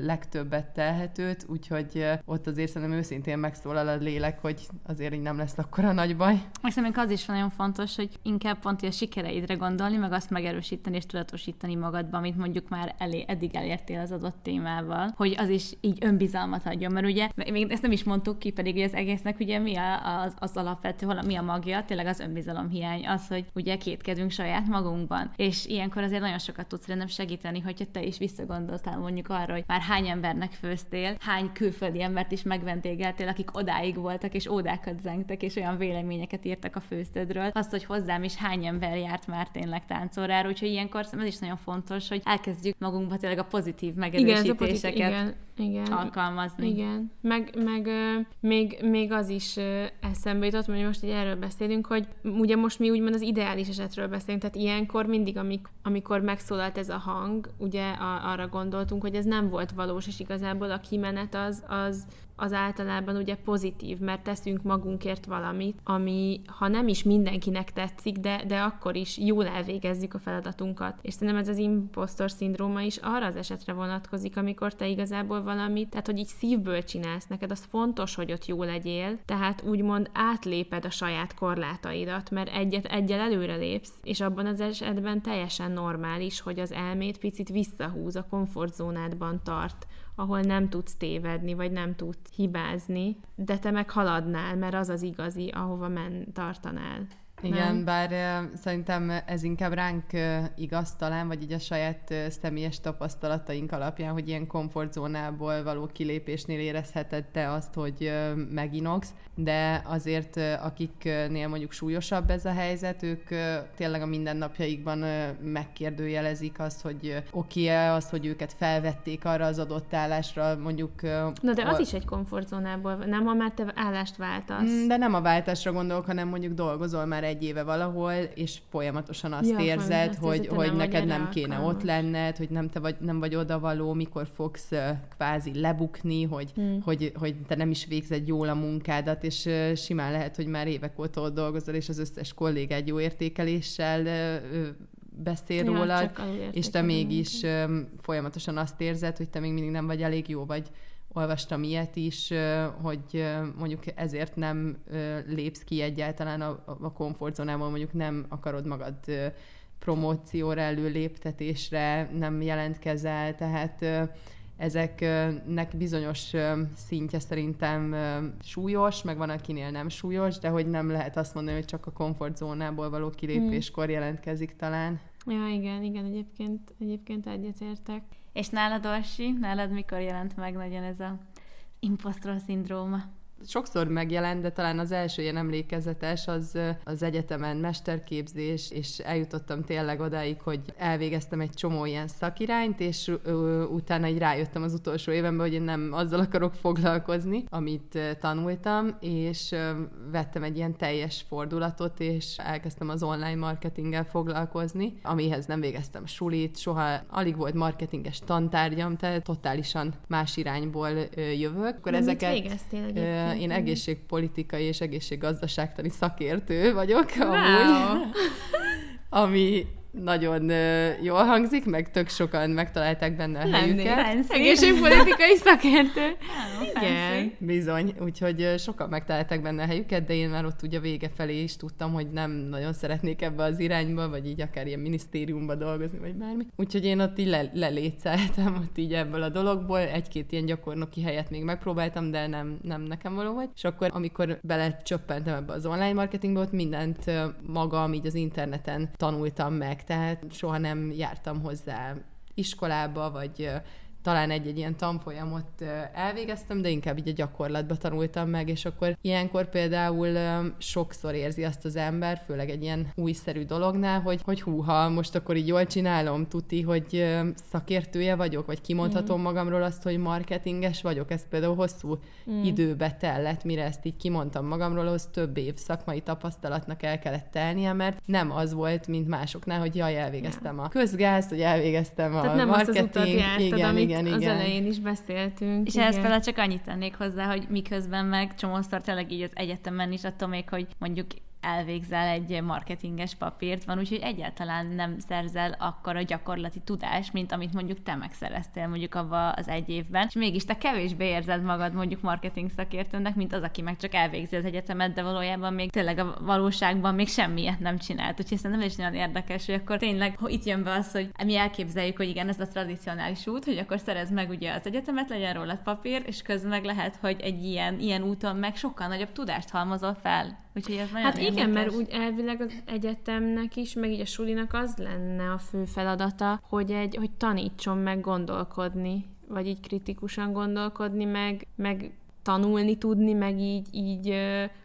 legtöbbet telhetőt, úgyhogy ott azért szerintem őszintén megszólal a lélek, hogy azért így nem lesz akkora nagy baj. Meg szerintem az is nagyon fontos, hogy inkább pont a sikereidre gondolni, meg azt megerősíteni és tudatosítani magadban, amit mondjuk már elé, eddig elértél az adott témával, hogy az is így önbizalmat adjon, mert ugye, még ezt nem is mondtuk ki, pedig az egésznek ugye mi a, az, az alapvető, mi a magja, tényleg az önbizalom hiány, az, hogy ugye kétkedünk saját magunkban. És ilyenkor azért nagyon sokat tudsz rendem segíteni, hogyha te is visszagondoltál mondjuk arra, hogy már hány embernek főztél, hány külföldi embert is megvendégeltél, akik odáig voltak, és ódákat zengtek, és olyan véleményeket írtak a főztedről, azt, hogy hozzám is hány ember járt már tényleg táncorára, úgyhogy ilyenkor ez is nagyon fontos, hogy elkezdjük magunkba tényleg a pozitív megerősítést erősítéseket igen, igen, alkalmazni. Igen, meg, meg még, még az is eszembe jutott, hogy most így erről beszélünk, hogy ugye most mi úgymond az ideális esetről beszélünk, tehát ilyenkor mindig, amik, amikor megszólalt ez a hang, ugye arra gondoltunk, hogy ez nem volt valós, és igazából a kimenet az, az az általában ugye pozitív, mert teszünk magunkért valamit, ami ha nem is mindenkinek tetszik, de, de akkor is jól elvégezzük a feladatunkat. És szerintem ez az impostor szindróma is arra az esetre vonatkozik, amikor te igazából valamit, tehát hogy így szívből csinálsz, neked az fontos, hogy ott jó legyél, tehát úgymond átléped a saját korlátaidat, mert egyet egyel előre lépsz, és abban az esetben teljesen normális, hogy az elmét picit visszahúz, a komfortzónádban tart, ahol nem tudsz tévedni, vagy nem tudsz hibázni, de te meg haladnál, mert az az igazi, ahova men tartanál. Igen, nem? bár szerintem ez inkább ránk igaz talán, vagy így a saját személyes tapasztalataink alapján, hogy ilyen komfortzónából való kilépésnél érezheted te azt, hogy meginogsz, de azért akiknél mondjuk súlyosabb ez a helyzet, ők tényleg a mindennapjaikban megkérdőjelezik azt, hogy uh, oké-e az, hogy őket felvették arra az adott állásra, mondjuk... Na de az hol- is egy komfortzónából, nem, ha már te állást váltasz. Mm, De nem a váltásra gondolok, hanem mondjuk dolgozol már egy éve valahol, és folyamatosan azt Ja, érzed, hogy, érzed, hogy nem neked nem kéne alkalmas. ott lenned, hogy nem te vagy, nem vagy odavaló, mikor fogsz kvázi lebukni, hogy, Hmm. hogy, hogy te nem is végzed jól a munkádat, és simán lehet, hogy már évek óta ott dolgozol, és az összes kollégád jó értékeléssel beszél Ja, rólad, és te mégis öm, folyamatosan azt érzed, hogy te még mindig nem vagy elég jó, vagy olvastam ilyet is, hogy mondjuk ezért nem lépsz ki egyáltalán a, a komfortzónából, mondjuk nem akarod magad promócióra, előléptetésre, nem jelentkezel, tehát ezeknek bizonyos szintje szerintem súlyos, meg van akinél nem súlyos, de hogy nem lehet azt mondani, hogy csak a komfortzónából való kilépéskor jelentkezik talán. Ja, igen, igen, egyébként, egyébként egyetértek. És nálad, Orsi, nálad mikor jelent meg nagyon ez a impostor szindróma? Sokszor megjelent, de talán az első ilyen emlékezetes az az egyetemen mesterképzés, és eljutottam tényleg odáig, hogy elvégeztem egy csomó ilyen szakirányt, és ö, utána így rájöttem az utolsó évenben, hogy én nem azzal akarok foglalkozni, amit tanultam, és ö, vettem egy ilyen teljes fordulatot, és elkezdtem az online marketinggel foglalkozni, amihez nem végeztem sulit, soha alig volt marketinges tantárgyam, tehát totálisan más irányból ö, jövök. Akkor De ezeket végeztél Egyébként? Én egészségpolitikai és egészséggazdaságtani szakértő vagyok, Wow. amúgy, ami nagyon jól hangzik, meg tök sokan megtalálták benne a helyüket. Egészségpolitikai szakértő. Igen. Bizony, úgyhogy sokan megtalálták benne a helyüket, de én már ott ugye vége felé is tudtam, hogy nem nagyon szeretnék ebbe az irányba, vagy így akár ilyen minisztériumba dolgozni, vagy bármi. Úgyhogy én ott így le, leléceltem ott így ebből a dologból, egy-két ilyen gyakornoki helyet még megpróbáltam, de nem, nem nekem való volt. És akkor, amikor belecsöppentem ebbe az online marketingbe, ott mindent magam így az interneten tanultam meg, tehát soha nem jártam hozzá iskolába, vagy talán egy-egy ilyen tanfolyamot elvégeztem, de inkább így a gyakorlatba tanultam meg, és akkor ilyenkor például sokszor érzi azt az ember, főleg egy ilyen újszerű dolognál, hogy, hogy húha, most akkor így jól csinálom, tuti, hogy szakértője vagyok, vagy kimondhatom magamról azt, hogy marketinges vagyok. Ez például hosszú Mm. időbe tellett, mire ezt így kimondtam magamról, ahhoz több év szakmai tapasztalatnak el kellett telnie, mert nem az volt, mint másoknál, hogy jaj, elvégeztem a közgázt, hogy elvégeztem a Tehát nem azt az marketing. utat jártad, igen, amit igen, az igen. elején is beszéltünk. És igen. ehhez például csak annyit tennék hozzá, hogy miközben meg csomószor tényleg így az egyetemen is attól még, hogy mondjuk elvégzel egy marketinges papírt, van úgyhogy egyáltalán nem szerzel akkor a gyakorlati tudást, mint amit mondjuk te megszereztél mondjuk abba az egy évben, és mégis te kevésbé érzed magad mondjuk marketing szakértőnek, mint az, aki meg csak elvégzi az egyetemet, de valójában még tényleg a valóságban még semmiet nem csinált. Úgyhogy szerintem is nagyon érdekes, hogy akkor tényleg hogy itt jön be az, hogy mi elképzeljük, hogy igen, ez a tradicionális út, hogy akkor szerez meg ugye az egyetemet, legyen róla papír, és közben meg lehet, hogy egy ilyen, ilyen úton meg sokkal nagyobb tudást halmozol fel. Úgyhogy ez nagyon Hát igen, érdekes. mert úgy elvileg az egyetemnek is, meg így a sulinak az lenne a fő feladata, hogy, egy, hogy tanítson meg gondolkodni, vagy így kritikusan gondolkodni, meg, meg tanulni tudni, meg így, így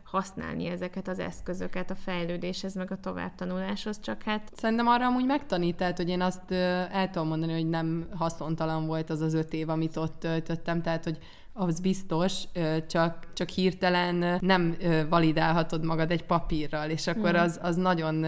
használni ezeket az eszközöket a fejlődéshez, meg a továbbtanuláshoz, csak hát Szerintem arra amúgy megtanít, tehát hogy én azt el tudom mondani, hogy nem haszontalan volt az az öt év, amit ott töltöttem, tehát hogy az biztos, csak, csak hirtelen nem validálhatod magad egy papírral, és akkor az, az nagyon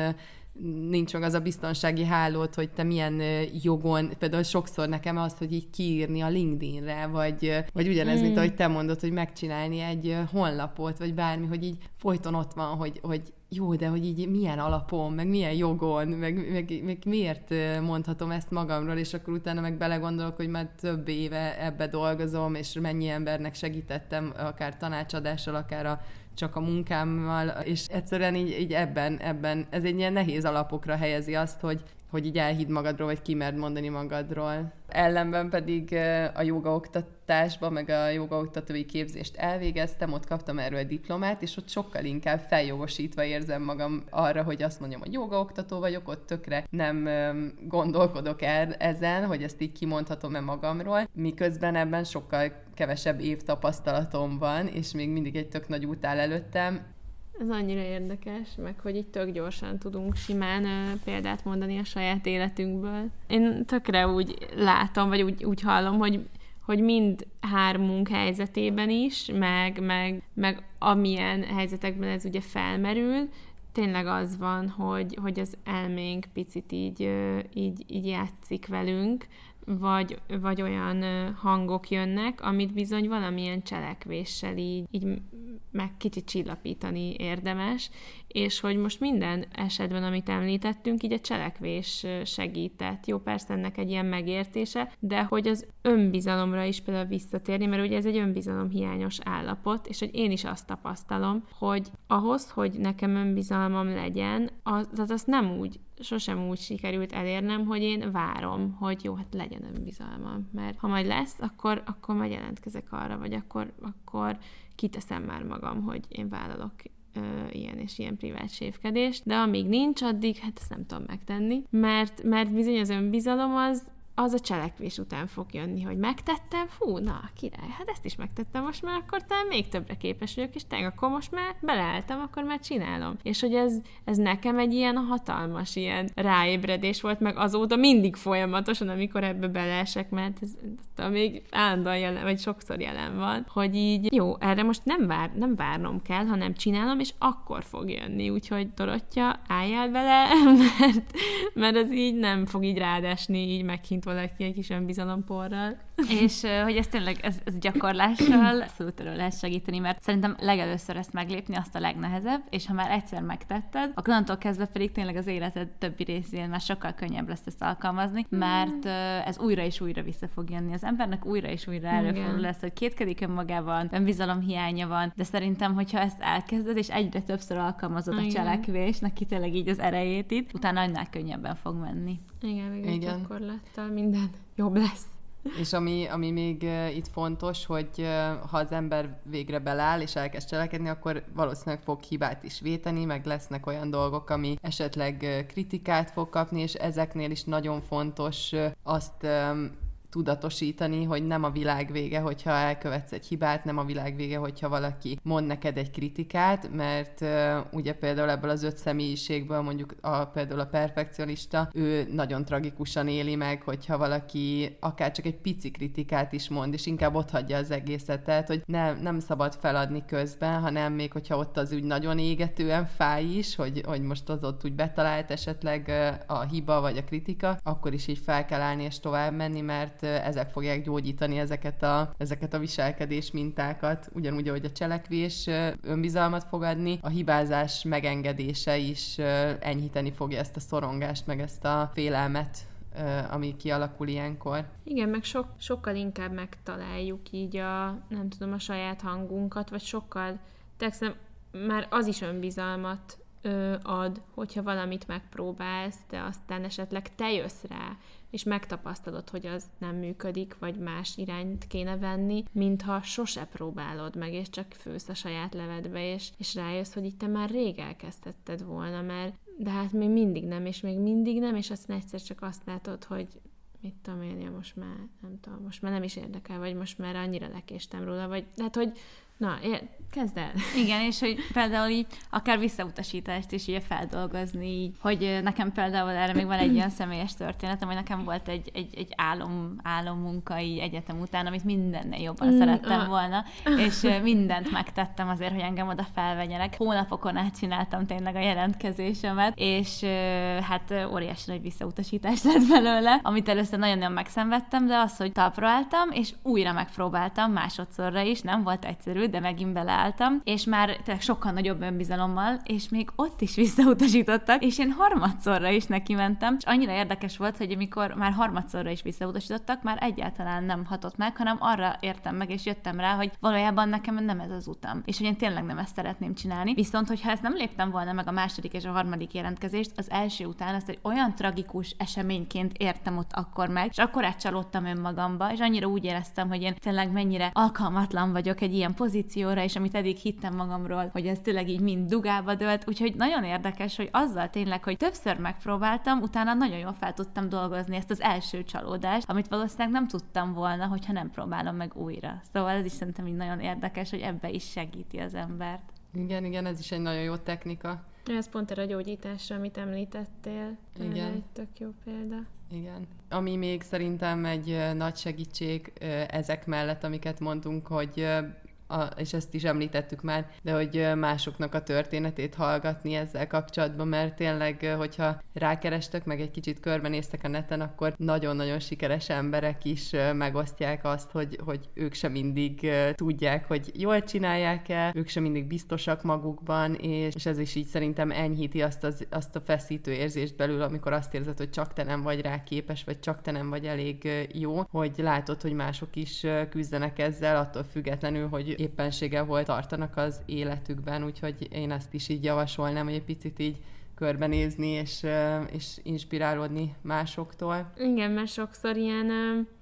nincs meg az a biztonsági hálót, hogy te milyen jogon, például sokszor nekem az, hogy így kiírni a LinkedInre, vagy, vagy ugyanez, mm. mint ahogy te mondod, hogy megcsinálni egy honlapot, vagy bármi, hogy így folyton ott van, hogy, hogy jó, de hogy így milyen alapon, meg milyen jogon, meg, meg, meg miért mondhatom ezt magamról, és akkor utána meg belegondolok, hogy már több éve ebbe dolgozom, és mennyi embernek segítettem, akár tanácsadással, akár a, csak a munkámmal, és egyszerűen így, így ebben, ebben, ez egy ilyen nehéz alapokra helyezi azt, hogy hogy így elhidd magadról, vagy kimerd mondani magadról. Ellenben pedig a joga oktatásban, meg a joga oktatói képzést elvégeztem, ott kaptam erről a diplomát, és ott sokkal inkább feljogosítva érzem magam arra, hogy azt mondjam, hogy joga oktató vagyok, ott tökre nem gondolkodok el ezen, hogy ezt így kimondhatom-e magamról, miközben ebben sokkal kevesebb év tapasztalatom van, és még mindig egy tök nagy út áll előttem, ez annyira érdekes, meg hogy itt tök gyorsan tudunk simán ö, példát mondani a saját életünkből. Én tökre úgy látom, vagy úgy, úgy hallom, hogy hogy mind hármunk helyzetében is, meg, meg, meg amilyen helyzetekben ez ugye felmerül, tényleg az van, hogy, hogy az elménk picit így, így, így játszik velünk, vagy, vagy olyan hangok jönnek, amit bizony valamilyen cselekvéssel így, így meg kicsit csillapítani érdemes, és hogy most minden esetben, amit említettünk, így a cselekvés segített. Jó, persze ennek egy ilyen megértése, de hogy az önbizalomra is például visszatérni, mert ugye ez egy önbizalomhiányos állapot, és hogy én is azt tapasztalom, hogy ahhoz, hogy nekem önbizalmam legyen, az, az azt nem úgy sosem úgy sikerült elérnem, hogy én várom, hogy jó, hát legyen önbizalmam, mert ha majd lesz, akkor, akkor majd jelentkezek arra, vagy akkor, akkor kiteszem már magam, hogy én vállalok ilyen és ilyen privát sévkedést, de amíg nincs, addig hát ezt nem tudom megtenni, mert, mert bizony az önbizalom az, az a cselekvés után fog jönni, hogy megtettem, fú, na, király, hát ezt is megtettem, most már akkor talán még többre képes vagyok, és tényleg akkor most már beleálltam, akkor már csinálom. És hogy ez, ez nekem egy ilyen hatalmas ilyen ráébredés volt, meg azóta mindig folyamatosan, amikor ebbe beleesek, mert ez, ez még állandóan jelen, vagy sokszor jelen van, hogy így jó, erre most nem, vár, nem várnom kell, hanem csinálom, és akkor fog jönni. Úgyhogy Dorottya, álljál bele, mert, mert ez így nem fog így rádesni, így meghint valaki egy kis önbizalomporral. És hogy ez tényleg, ez, ez gyakorlással abszolút elő lehet segíteni, mert szerintem legelőször ezt meglépni azt a legnehezebb, és ha már egyszer megtetted, akkor onnantól kezdve pedig tényleg az életed többi részén már sokkal könnyebb lesz ezt alkalmazni, mert ez újra és újra vissza fog jönni. Az embernek újra és újra előfordul lesz, hogy kétkedik önmagában, önbizalom hiánya van, de szerintem, hogyha ezt elkezded, és egyre többször alkalmazod Igen. a cselekvést, neki tényleg így az erejét itt, utána annál könnyebben fog menni. Igen, még Igen. gyakorlattal minden jobb lesz. És ami, ami még itt fontos, hogy ha az ember végre beláll és elkezd cselekedni, akkor valószínűleg fog hibát is véteni, meg lesznek olyan dolgok, ami esetleg kritikát fog kapni, és ezeknél is nagyon fontos azt tudatosítani, hogy nem a világ vége, hogyha elkövetsz egy hibát, nem a világ vége, hogyha valaki mond neked egy kritikát, mert uh, ugye például ebből az öt személyiségből mondjuk a, például a perfekcionista, ő nagyon tragikusan éli meg, hogyha valaki akár csak egy pici kritikát is mond, és inkább ott hagyja az egészet, tehát hogy ne, nem szabad feladni közben, hanem még hogyha ott az úgy nagyon égetően fáj is, hogy, hogy most az ott úgy betalált esetleg a hiba vagy a kritika, akkor is így fel kell állni és tovább menni, mert ezek fogják gyógyítani ezeket a, ezeket a viselkedés mintákat, ugyanúgy, ahogy a cselekvés önbizalmat fog adni, a hibázás megengedése is enyhíteni fogja ezt a szorongást, meg ezt a félelmet, ami kialakul ilyenkor. Igen, meg sok, sokkal inkább megtaláljuk így a, nem tudom, a saját hangunkat, vagy sokkal, tehát már az is önbizalmat ad, hogyha valamit megpróbálsz, de aztán esetleg te jössz rá, és megtapasztalod, hogy az nem működik, vagy más irányt kéne venni, mintha sose próbálod meg, és csak fősz a saját levedbe, és, és rájössz, hogy itt te már rég elkezdtetted volna, mert de hát még mindig nem, és még mindig nem, és aztán egyszer csak azt látod, hogy mit tudom én, ja, most már, nem tudom, most már nem is érdekel, vagy most már annyira lekéstem róla, vagy hát, hogy Na, ér, kezd el. Igen, és hogy például így akár visszautasítást is így feldolgozni, így, hogy nekem például erre még van egy olyan személyes történetem, hogy nekem volt egy, egy, egy álom, álommunka így egyetem után, amit mindennél jobban mm, szerettem uh. volna, és mindent megtettem azért, hogy engem oda felvegyenek. Hónapokon át csináltam tényleg a jelentkezésemet, és hát óriási nagy visszautasítás lett belőle, amit először nagyon-nagyon megszenvedtem, de az, hogy talpra álltam, és újra megpróbáltam másodszorra is, nem volt egyszerű, de megint beleálltam, és már tényleg sokkal nagyobb önbizalommal, és még ott is visszautasítottak, és én harmadszorra is neki mentem, és annyira érdekes volt, hogy amikor már harmadszorra is visszautasítottak, már egyáltalán nem hatott meg, hanem arra értem meg, és jöttem rá, hogy valójában nekem nem ez az utam, és hogy én tényleg nem ezt szeretném csinálni. Viszont, hogyha ezt nem léptem volna meg a második és a harmadik jelentkezést, az első után ezt egy olyan tragikus eseményként értem ott akkor meg, és akkor átcsalódtam önmagamba, és annyira úgy éreztem, hogy én tényleg mennyire alkalmatlan vagyok egy ilyen pozícióra, és amit eddig hittem magamról, hogy ez tényleg így mind dugába dölt, úgyhogy nagyon érdekes, hogy azzal tényleg, hogy többször megpróbáltam, utána nagyon jól fel tudtam dolgozni ezt az első csalódást, amit valószínűleg nem tudtam volna, hogyha nem próbálom meg újra. Szóval ez is szerintem így nagyon érdekes, hogy ebbe is segíti az embert. Igen, igen, ez is egy nagyon jó technika. Ez pont erre a gyógyításra, amit említettél. Igen. egy tök jó példa. Igen. Ami még szerintem egy nagy segítség ezek mellett, amiket mondtunk, hogy a, és ezt is említettük már, de hogy másoknak a történetét hallgatni ezzel kapcsolatban, mert tényleg, hogyha rákerestek, meg egy kicsit körbenéztek a neten, akkor nagyon-nagyon sikeres emberek is megosztják azt, hogy, hogy ők sem mindig tudják, hogy jól csinálják-e, ők sem mindig biztosak magukban, és, és ez is így szerintem enyhíti azt, az, azt a feszítő érzést belül, amikor azt érzed, hogy csak te nem vagy rá képes, vagy csak te nem vagy elég jó, hogy látod, hogy mások is küzdenek ezzel, attól függetlenül, hogy éppenséggel hol tartanak az életükben, úgyhogy én ezt is így javasolnám, hogy egy picit így körbenézni és, és inspirálódni másoktól. Igen, mert sokszor ilyen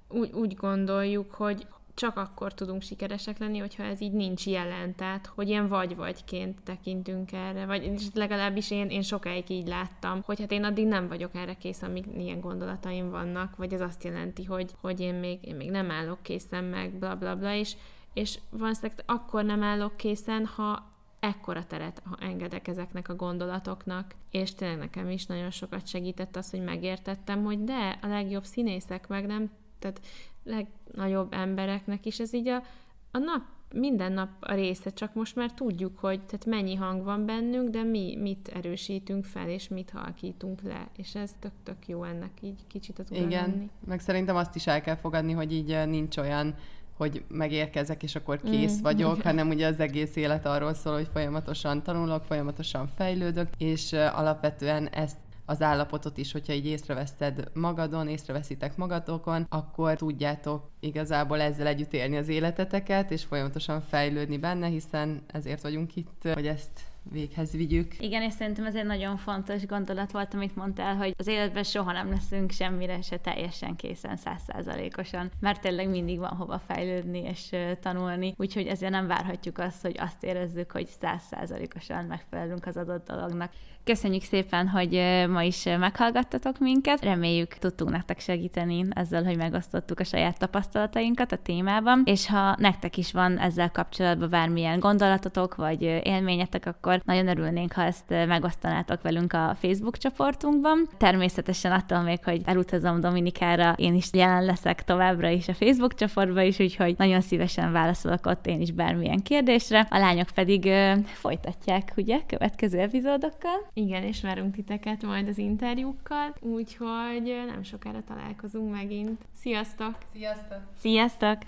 úgy, úgy gondoljuk, hogy csak akkor tudunk sikeresek lenni, hogyha ez így nincs jelen, tehát hogy ilyen vagy-vagyként tekintünk erre, vagy legalábbis én, én sokáig így láttam, hogy hát én addig nem vagyok erre kész, amíg ilyen gondolataim vannak, vagy ez azt jelenti, hogy, hogy én, még, én még nem állok készen meg, bla bla bla, és és valószínűleg akkor nem állok készen, ha ekkora teret engedek ezeknek a gondolatoknak, és tényleg nekem is nagyon sokat segített az, hogy megértettem, hogy de a legjobb színészek meg nem, tehát legnagyobb embereknek is. Ez így a, a nap, minden nap a része, csak most már tudjuk, hogy tehát mennyi hang van bennünk, de mi mit erősítünk fel, és mit halkítunk le, és ez tök-tök jó ennek így kicsit a Igen, lenni. meg szerintem azt is el kell fogadni, hogy így nincs olyan hogy megérkezek, és akkor kész mm, vagyok, hanem ugye az egész élet arról szól, hogy folyamatosan tanulok, folyamatosan fejlődök, és alapvetően ezt az állapotot is, hogyha így észreveszed magadon, észreveszitek magatokon, akkor tudjátok igazából ezzel együtt élni az életeteket, és folyamatosan fejlődni benne, hiszen ezért vagyunk itt, hogy ezt véghez vigyük. Igen, és szerintem ez egy nagyon fontos gondolat volt, amit mondtál, hogy az életben soha nem leszünk semmire se teljesen készen, százszázalékosan, mert tényleg mindig van hova fejlődni és tanulni, úgyhogy ezért nem várhatjuk azt, hogy azt érezzük, hogy százszázalékosan megfelelünk az adott dolognak. Köszönjük szépen, hogy ma is meghallgattatok minket. Reméljük, tudtunk nektek segíteni ezzel, hogy megosztottuk a saját tapasztalatainkat a témában, és ha nektek is van ezzel kapcsolatban bármilyen gondolatotok vagy élményetek, akkor nagyon örülnénk, ha ezt megosztanátok velünk a Facebook csoportunkban. Természetesen attól még, hogy elutazom Dominikára, én is jelen leszek továbbra is a Facebook csoportban is, úgyhogy nagyon szívesen válaszolok ott én is bármilyen kérdésre. A lányok pedig folytatják, ugye, következő epizódokkal. Igen, és várunk titeket majd az interjúkkal, úgyhogy nem sokára találkozunk megint. Sziasztok! Sziasztok! Sziasztok!